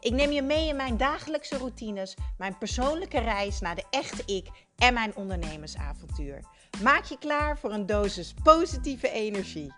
Ik neem je mee in mijn dagelijkse routines, mijn persoonlijke reis naar de echte ik en mijn ondernemersavontuur. Maak je klaar voor een dosis positieve energie.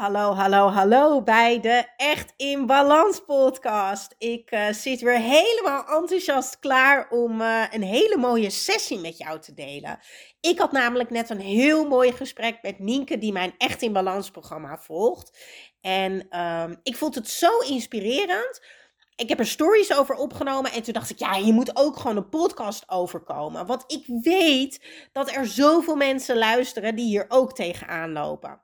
Hallo, hallo, hallo bij de Echt in Balans podcast. Ik uh, zit weer helemaal enthousiast klaar om uh, een hele mooie sessie met jou te delen. Ik had namelijk net een heel mooi gesprek met Nienke, die mijn Echt in Balans programma volgt. En um, ik vond het zo inspirerend. Ik heb er stories over opgenomen en toen dacht ik, ja, je moet ook gewoon een podcast overkomen. Want ik weet dat er zoveel mensen luisteren die hier ook tegenaan lopen.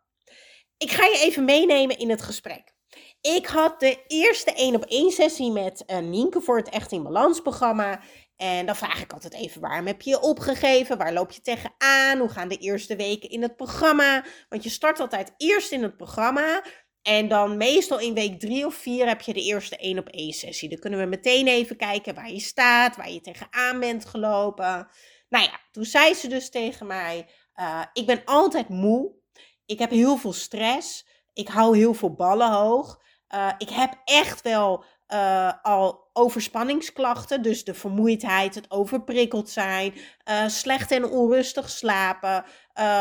Ik ga je even meenemen in het gesprek. Ik had de eerste één op één sessie met uh, Nienke voor het Echt in Balans programma. En dan vraag ik altijd even, waarom heb je je opgegeven? Waar loop je tegenaan? Hoe gaan de eerste weken in het programma? Want je start altijd eerst in het programma. En dan meestal in week drie of vier heb je de eerste één op één sessie. Dan kunnen we meteen even kijken waar je staat, waar je tegenaan bent gelopen. Nou ja, toen zei ze dus tegen mij, uh, ik ben altijd moe. Ik heb heel veel stress. Ik hou heel veel ballen hoog. Uh, ik heb echt wel uh, al overspanningsklachten. Dus de vermoeidheid, het overprikkeld zijn, slecht en onrustig slapen.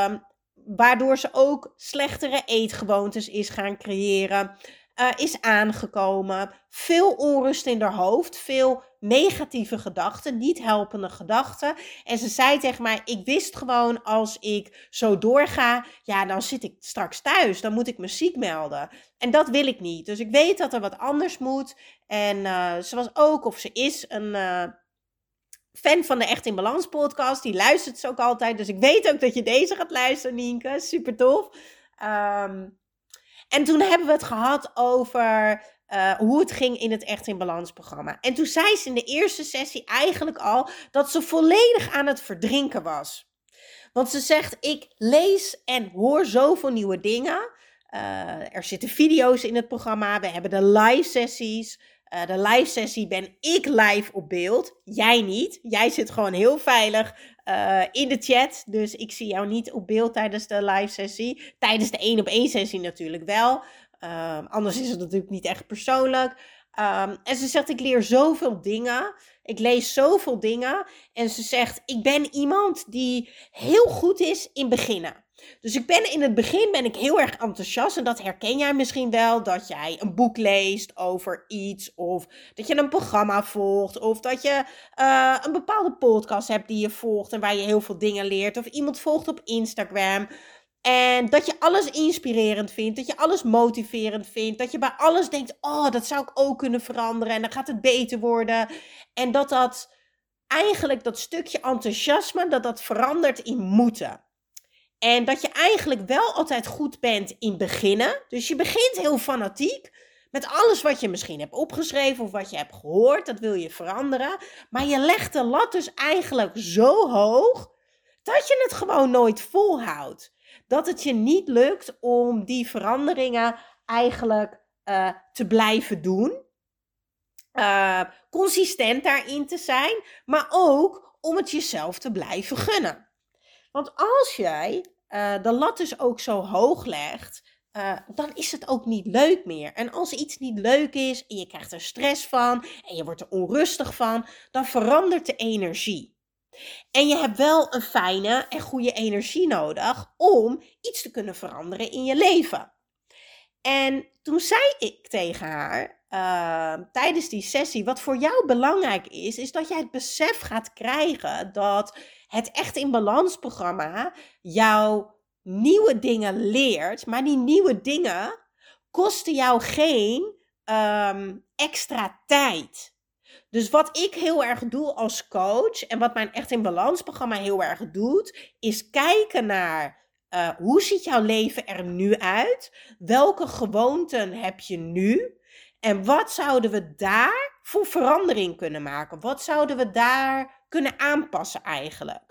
Um, waardoor ze ook slechtere eetgewoontes is gaan creëren. Uh, is aangekomen. Veel onrust in haar hoofd. Veel negatieve gedachten. Niet helpende gedachten. En ze zei tegen mij: Ik wist gewoon als ik zo doorga. Ja, dan zit ik straks thuis. Dan moet ik me ziek melden. En dat wil ik niet. Dus ik weet dat er wat anders moet. En uh, ze was ook, of ze is, een. Uh, fan van de Echt in Balans podcast. Die luistert ze ook altijd. Dus ik weet ook dat je deze gaat luisteren, Nienke. Super tof. Um, en toen hebben we het gehad over uh, hoe het ging in het Echt in Balans programma. En toen zei ze in de eerste sessie eigenlijk al dat ze volledig aan het verdrinken was. Want ze zegt: Ik lees en hoor zoveel nieuwe dingen. Uh, er zitten video's in het programma. We hebben de live sessies. Uh, de live sessie ben ik live op beeld. Jij niet. Jij zit gewoon heel veilig uh, in de chat. Dus ik zie jou niet op beeld tijdens de live sessie. Tijdens de één op één sessie natuurlijk wel. Uh, anders is het natuurlijk niet echt persoonlijk. Um, en ze zegt, ik leer zoveel dingen. Ik lees zoveel dingen. En ze zegt, ik ben iemand die heel goed is in beginnen. Dus ik ben in het begin ben ik heel erg enthousiast en dat herken jij misschien wel dat jij een boek leest over iets of dat je een programma volgt of dat je uh, een bepaalde podcast hebt die je volgt en waar je heel veel dingen leert of iemand volgt op Instagram. En dat je alles inspirerend vindt, dat je alles motiverend vindt, dat je bij alles denkt, oh, dat zou ik ook kunnen veranderen en dan gaat het beter worden. En dat dat eigenlijk dat stukje enthousiasme, dat dat verandert in moeten. En dat je eigenlijk wel altijd goed bent in beginnen. Dus je begint heel fanatiek met alles wat je misschien hebt opgeschreven of wat je hebt gehoord. Dat wil je veranderen. Maar je legt de lat dus eigenlijk zo hoog dat je het gewoon nooit volhoudt. Dat het je niet lukt om die veranderingen eigenlijk uh, te blijven doen. Uh, consistent daarin te zijn, maar ook om het jezelf te blijven gunnen. Want als jij uh, de lat dus ook zo hoog legt, uh, dan is het ook niet leuk meer. En als iets niet leuk is en je krijgt er stress van en je wordt er onrustig van, dan verandert de energie. En je hebt wel een fijne en goede energie nodig om iets te kunnen veranderen in je leven. En toen zei ik tegen haar uh, tijdens die sessie: wat voor jou belangrijk is, is dat jij het besef gaat krijgen dat het echt in balans programma jou nieuwe dingen leert, maar die nieuwe dingen kosten jou geen um, extra tijd. Dus wat ik heel erg doe als coach en wat mijn echt in balans programma heel erg doet, is kijken naar uh, hoe ziet jouw leven er nu uit? Welke gewoonten heb je nu? En wat zouden we daar voor verandering kunnen maken? Wat zouden we daar kunnen aanpassen eigenlijk?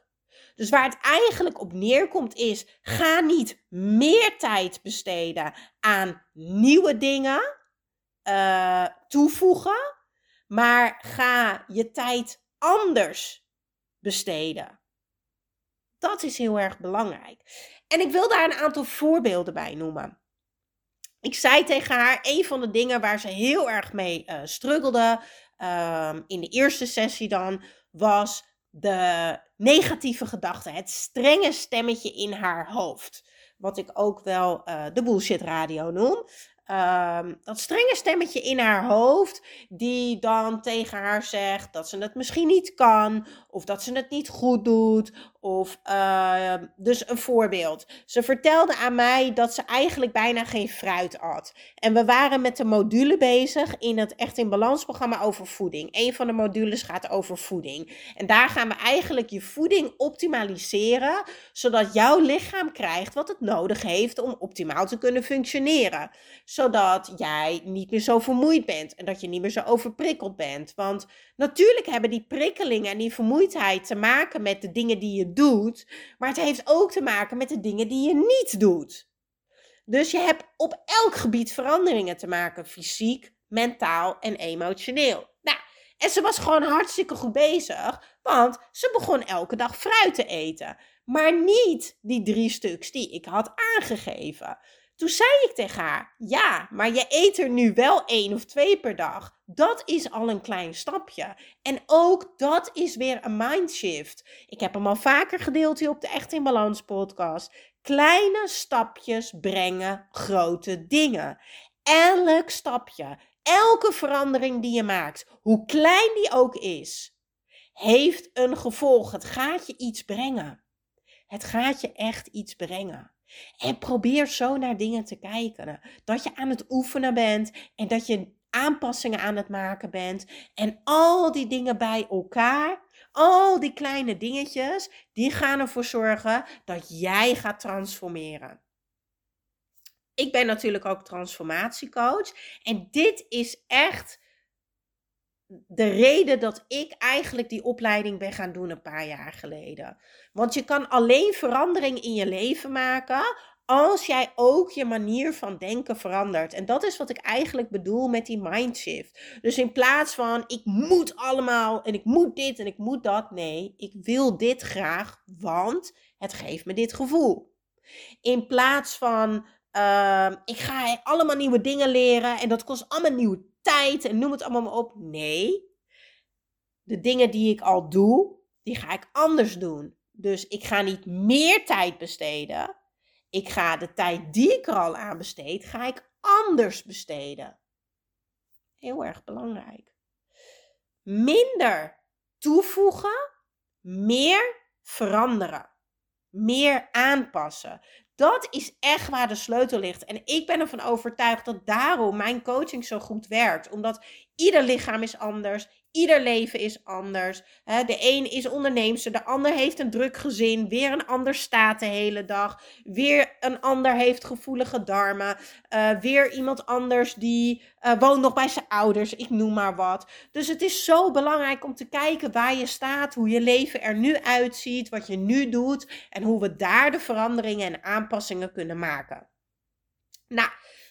Dus waar het eigenlijk op neerkomt is: ga niet meer tijd besteden aan nieuwe dingen uh, toevoegen, maar ga je tijd anders besteden. Dat is heel erg belangrijk. En ik wil daar een aantal voorbeelden bij noemen. Ik zei tegen haar, een van de dingen waar ze heel erg mee uh, struggelde, uh, in de eerste sessie dan, was de negatieve gedachten, het strenge stemmetje in haar hoofd. Wat ik ook wel uh, de bullshit radio noem. Um, dat strenge stemmetje in haar hoofd, die dan tegen haar zegt dat ze het misschien niet kan, of dat ze het niet goed doet, of uh, dus een voorbeeld. Ze vertelde aan mij dat ze eigenlijk bijna geen fruit at. En we waren met de module bezig in het Echt in Balans programma over voeding. Een van de modules gaat over voeding. En daar gaan we eigenlijk je voeding optimaliseren, zodat jouw lichaam krijgt wat het nodig heeft om optimaal te kunnen functioneren. Zodat jij niet meer zo vermoeid bent en dat je niet meer zo overprikkeld bent. Want natuurlijk hebben die prikkelingen en die vermoeidheid te maken met de dingen die je doet, maar het heeft ook te maken met de dingen die je niet doet. Dus je hebt op elk gebied veranderingen te maken, fysiek, mentaal en emotioneel. Nou, en ze was gewoon hartstikke goed bezig, want ze begon elke dag fruit te eten. Maar niet die drie stuks die ik had aangegeven. Toen zei ik tegen haar: Ja, maar je eet er nu wel één of twee per dag. Dat is al een klein stapje. En ook dat is weer een mindshift. Ik heb hem al vaker gedeeld hier op de Echt in Balans podcast. Kleine stapjes brengen grote dingen. Elk stapje, elke verandering die je maakt, hoe klein die ook is, heeft een gevolg. Het gaat je iets brengen. Het gaat je echt iets brengen. En probeer zo naar dingen te kijken. Dat je aan het oefenen bent en dat je aanpassingen aan het maken bent. En al die dingen bij elkaar, al die kleine dingetjes, die gaan ervoor zorgen dat jij gaat transformeren. Ik ben natuurlijk ook transformatiecoach. En dit is echt de reden dat ik eigenlijk die opleiding ben gaan doen een paar jaar geleden. Want je kan alleen verandering in je leven maken als jij ook je manier van denken verandert. En dat is wat ik eigenlijk bedoel met die mindshift. Dus in plaats van ik moet allemaal en ik moet dit en ik moet dat. Nee, ik wil dit graag, want het geeft me dit gevoel. In plaats van uh, ik ga allemaal nieuwe dingen leren en dat kost allemaal nieuwe tijd en noem het allemaal maar op. Nee, de dingen die ik al doe, die ga ik anders doen. Dus ik ga niet meer tijd besteden. Ik ga de tijd die ik er al aan besteed, ga ik anders besteden. Heel erg belangrijk. Minder toevoegen, meer veranderen. Meer aanpassen. Dat is echt waar de sleutel ligt. En ik ben ervan overtuigd dat daarom mijn coaching zo goed werkt. Omdat ieder lichaam is anders, Ieder leven is anders. De een is onderneemster, de ander heeft een druk gezin, weer een ander staat de hele dag, weer een ander heeft gevoelige darmen, uh, weer iemand anders die uh, woont nog bij zijn ouders, ik noem maar wat. Dus het is zo belangrijk om te kijken waar je staat, hoe je leven er nu uitziet, wat je nu doet en hoe we daar de veranderingen en aanpassingen kunnen maken. Nou,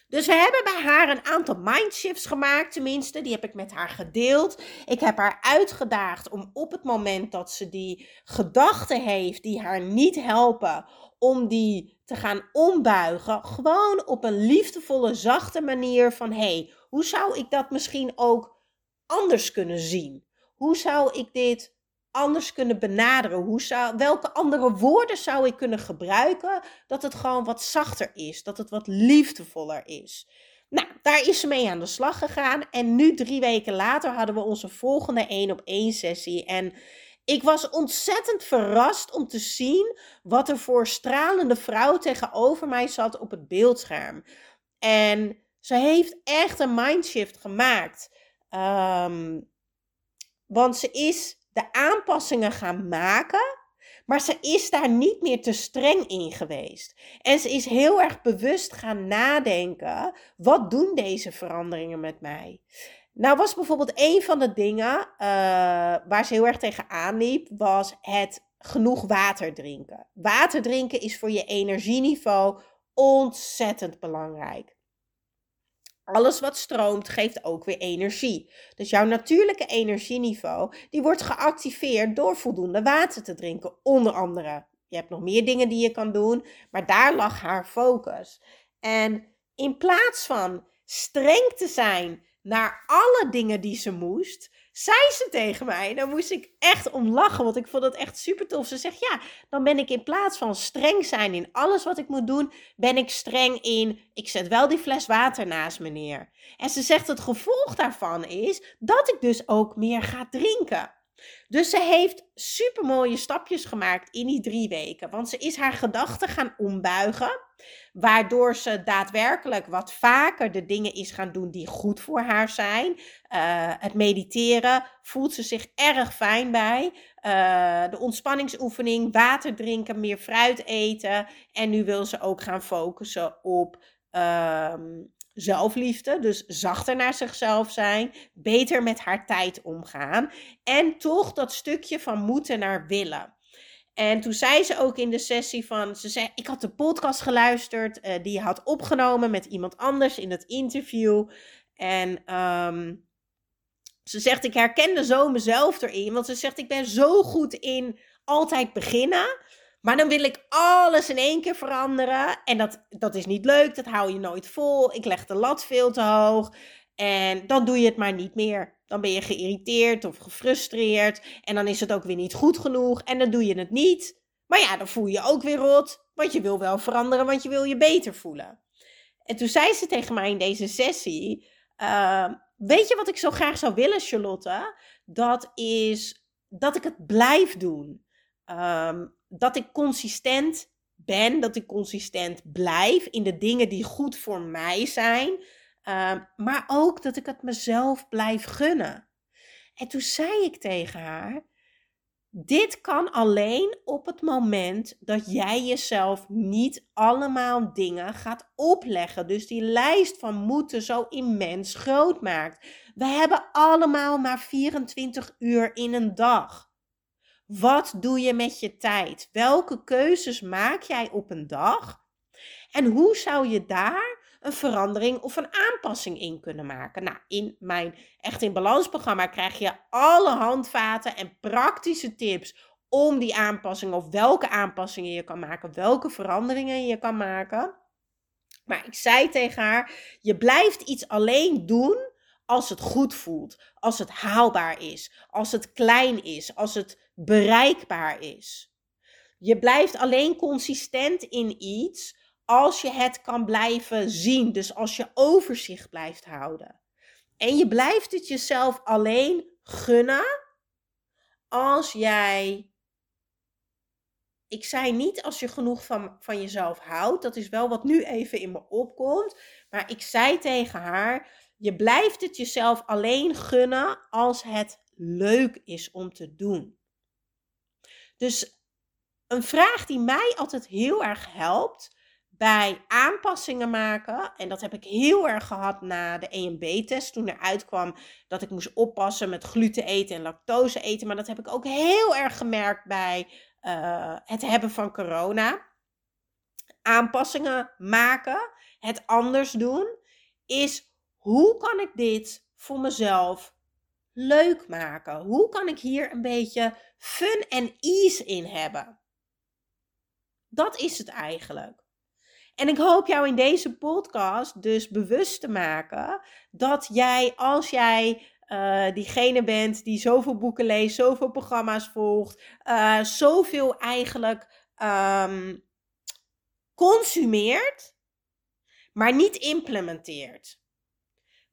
dus we hebben bij haar een aantal mindshifts gemaakt, tenminste. Die heb ik met haar gedeeld. Ik heb haar uitgedaagd om op het moment dat ze die gedachten heeft die haar niet helpen, om die te gaan ombuigen. Gewoon op een liefdevolle, zachte manier van: hé, hey, hoe zou ik dat misschien ook anders kunnen zien? Hoe zou ik dit anders kunnen benaderen? Hoe zou, welke andere woorden zou ik kunnen gebruiken dat het gewoon wat zachter is, dat het wat liefdevoller is? Nou, daar is ze mee aan de slag gegaan. En nu, drie weken later, hadden we onze volgende één op één sessie. En ik was ontzettend verrast om te zien wat er voor stralende vrouw tegenover mij zat op het beeldscherm. En ze heeft echt een mindshift gemaakt. Um, want ze is de aanpassingen gaan maken. Maar ze is daar niet meer te streng in geweest. En ze is heel erg bewust gaan nadenken: wat doen deze veranderingen met mij? Nou was bijvoorbeeld een van de dingen uh, waar ze heel erg tegen aanliep, was het genoeg water drinken. Water drinken is voor je energieniveau ontzettend belangrijk. Alles wat stroomt geeft ook weer energie. Dus jouw natuurlijke energieniveau die wordt geactiveerd door voldoende water te drinken, onder andere. Je hebt nog meer dingen die je kan doen, maar daar lag haar focus. En in plaats van streng te zijn naar alle dingen die ze moest, zei ze tegen mij. Daar moest ik echt om lachen, want ik vond het echt super tof. Ze zegt, ja, dan ben ik in plaats van streng zijn in alles wat ik moet doen, ben ik streng in, ik zet wel die fles water naast me neer. En ze zegt, het gevolg daarvan is dat ik dus ook meer ga drinken. Dus ze heeft super mooie stapjes gemaakt in die drie weken. Want ze is haar gedachten gaan ombuigen. Waardoor ze daadwerkelijk wat vaker de dingen is gaan doen die goed voor haar zijn. Uh, het mediteren voelt ze zich erg fijn bij. Uh, de ontspanningsoefening, water drinken, meer fruit eten. En nu wil ze ook gaan focussen op uh, zelfliefde, dus zachter naar zichzelf zijn, beter met haar tijd omgaan en toch dat stukje van moeten naar willen. En toen zei ze ook in de sessie van, ze zei, ik had de podcast geluisterd uh, die je had opgenomen met iemand anders in het interview. En um, ze zegt, ik herkende zo mezelf erin, want ze zegt, ik ben zo goed in altijd beginnen. Maar dan wil ik alles in één keer veranderen. En dat, dat is niet leuk, dat hou je nooit vol. Ik leg de lat veel te hoog. En dan doe je het maar niet meer. Dan ben je geïrriteerd of gefrustreerd. En dan is het ook weer niet goed genoeg. En dan doe je het niet. Maar ja, dan voel je je ook weer rot. Want je wil wel veranderen, want je wil je beter voelen. En toen zei ze tegen mij in deze sessie: uh, Weet je wat ik zo graag zou willen, Charlotte? Dat is dat ik het blijf doen. Um, dat ik consistent ben, dat ik consistent blijf in de dingen die goed voor mij zijn, uh, maar ook dat ik het mezelf blijf gunnen. En toen zei ik tegen haar: Dit kan alleen op het moment dat jij jezelf niet allemaal dingen gaat opleggen. Dus die lijst van moeten zo immens groot maakt. We hebben allemaal maar 24 uur in een dag. Wat doe je met je tijd? Welke keuzes maak jij op een dag? En hoe zou je daar een verandering of een aanpassing in kunnen maken? Nou, in mijn Echt in Balans programma krijg je alle handvaten en praktische tips om die aanpassing of welke aanpassingen je kan maken, welke veranderingen je kan maken. Maar ik zei tegen haar: je blijft iets alleen doen als het goed voelt, als het haalbaar is, als het klein is, als het bereikbaar is. Je blijft alleen consistent in iets als je het kan blijven zien. Dus als je overzicht blijft houden. En je blijft het jezelf alleen gunnen als jij. Ik zei niet als je genoeg van, van jezelf houdt. Dat is wel wat nu even in me opkomt. Maar ik zei tegen haar: je blijft het jezelf alleen gunnen als het leuk is om te doen. Dus een vraag die mij altijd heel erg helpt bij aanpassingen maken, en dat heb ik heel erg gehad na de EMB-test, toen er uitkwam dat ik moest oppassen met gluten eten en lactose eten, maar dat heb ik ook heel erg gemerkt bij uh, het hebben van corona. Aanpassingen maken, het anders doen, is hoe kan ik dit voor mezelf leuk maken? Hoe kan ik hier een beetje fun en ease in hebben? Dat is het eigenlijk. En ik hoop jou in deze podcast dus bewust te maken dat jij, als jij uh, diegene bent die zoveel boeken leest, zoveel programma's volgt, uh, zoveel eigenlijk um, consumeert, maar niet implementeert.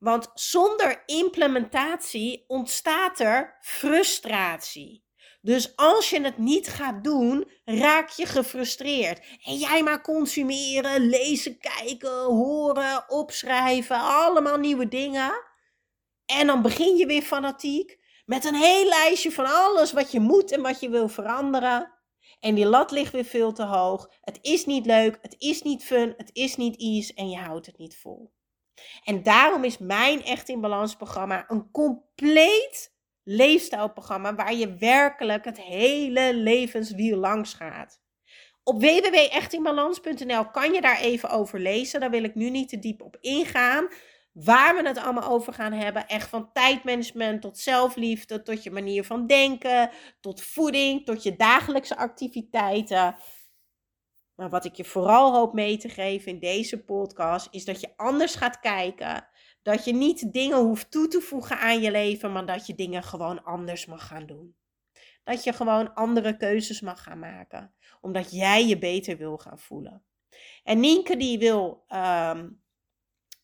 Want zonder implementatie ontstaat er frustratie. Dus als je het niet gaat doen, raak je gefrustreerd. En jij maar consumeren, lezen, kijken, horen, opschrijven, allemaal nieuwe dingen. En dan begin je weer fanatiek met een heel lijstje van alles wat je moet en wat je wil veranderen. En die lat ligt weer veel te hoog. Het is niet leuk, het is niet fun, het is niet ease en je houdt het niet vol. En daarom is mijn Echt in Balans programma een compleet leefstijlprogramma waar je werkelijk het hele levenswiel langs gaat. Op www.echtinbalans.nl kan je daar even over lezen. Daar wil ik nu niet te diep op ingaan. Waar we het allemaal over gaan hebben. Echt van tijdmanagement tot zelfliefde, tot je manier van denken, tot voeding, tot je dagelijkse activiteiten. Maar wat ik je vooral hoop mee te geven in deze podcast is dat je anders gaat kijken. Dat je niet dingen hoeft toe te voegen aan je leven, maar dat je dingen gewoon anders mag gaan doen. Dat je gewoon andere keuzes mag gaan maken, omdat jij je beter wil gaan voelen. En Nienke die wil ehm,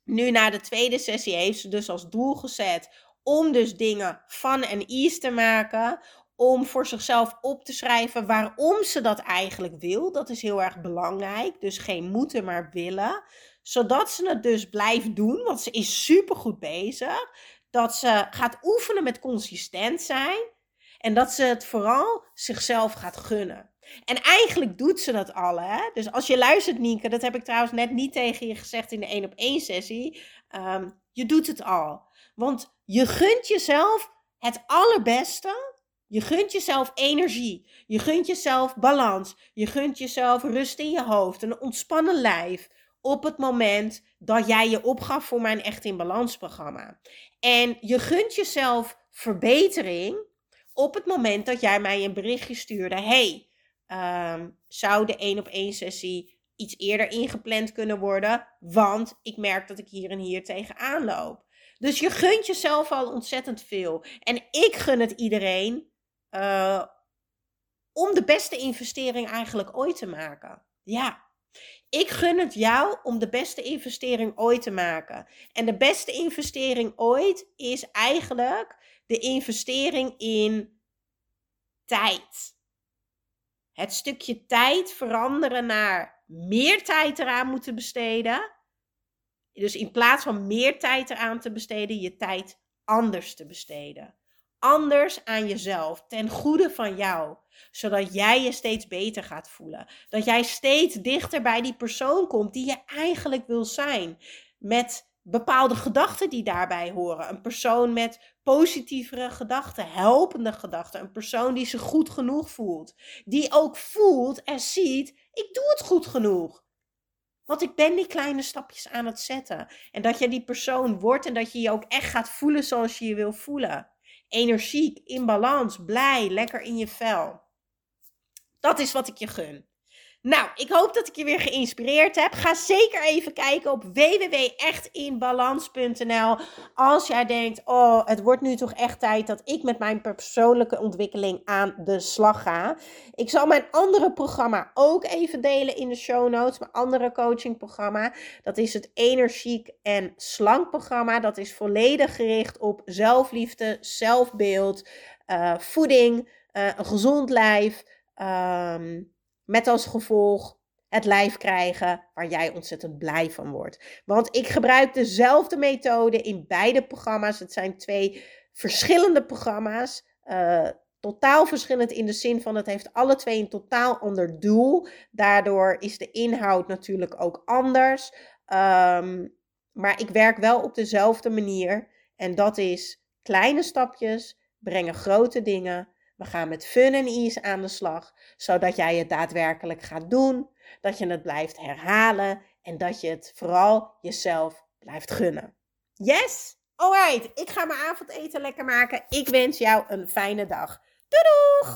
nu na de tweede sessie heeft ze dus als doel gezet om dus dingen fun en ease te maken. Om voor zichzelf op te schrijven waarom ze dat eigenlijk wil. Dat is heel erg belangrijk. Dus geen moeten, maar willen. Zodat ze het dus blijft doen, want ze is super goed bezig. Dat ze gaat oefenen met consistent zijn. En dat ze het vooral zichzelf gaat gunnen. En eigenlijk doet ze dat al, hè? Dus als je luistert, Nienke, dat heb ik trouwens net niet tegen je gezegd in de 1 op 1 sessie. Um, je doet het al. Want je gunt jezelf het allerbeste. Je gunt jezelf energie. Je gunt jezelf balans. Je gunt jezelf rust in je hoofd. Een ontspannen lijf. Op het moment dat jij je opgaf voor mijn Echt in Balans programma. En je gunt jezelf verbetering op het moment dat jij mij een berichtje stuurde. Hey, um, zou de één op één sessie iets eerder ingepland kunnen worden? Want ik merk dat ik hier en hier tegenaan loop. Dus je gunt jezelf al ontzettend veel. En ik gun het iedereen uh, om de beste investering eigenlijk ooit te maken. Ja. Ik gun het jou om de beste investering ooit te maken. En de beste investering ooit is eigenlijk de investering in tijd het stukje tijd veranderen naar meer tijd eraan moeten besteden. Dus in plaats van meer tijd eraan te besteden, je tijd anders te besteden. Anders aan jezelf, ten goede van jou, zodat jij je steeds beter gaat voelen. Dat jij steeds dichter bij die persoon komt die je eigenlijk wil zijn. Met bepaalde gedachten die daarbij horen. Een persoon met positievere gedachten, helpende gedachten. Een persoon die zich goed genoeg voelt. Die ook voelt en ziet, ik doe het goed genoeg. Want ik ben die kleine stapjes aan het zetten. En dat je die persoon wordt en dat je je ook echt gaat voelen zoals je je wil voelen. Energiek, in balans, blij, lekker in je vel. Dat is wat ik je gun. Nou, ik hoop dat ik je weer geïnspireerd heb. Ga zeker even kijken op www.echtinbalans.nl als jij denkt, oh, het wordt nu toch echt tijd dat ik met mijn persoonlijke ontwikkeling aan de slag ga. Ik zal mijn andere programma ook even delen in de show notes. Mijn andere coachingprogramma. Dat is het Energiek en Slank programma. Dat is volledig gericht op zelfliefde, zelfbeeld, uh, voeding, uh, een gezond lijf. Um, met als gevolg het lijf krijgen waar jij ontzettend blij van wordt. Want ik gebruik dezelfde methode in beide programma's. Het zijn twee verschillende programma's. Uh, totaal verschillend in de zin van het heeft alle twee een totaal ander doel. Daardoor is de inhoud natuurlijk ook anders. Um, maar ik werk wel op dezelfde manier. En dat is kleine stapjes brengen grote dingen. We gaan met fun en ease aan de slag, zodat jij het daadwerkelijk gaat doen, dat je het blijft herhalen en dat je het vooral jezelf blijft gunnen. Yes? Alright, ik ga mijn avondeten lekker maken. Ik wens jou een fijne dag. Doei doeg!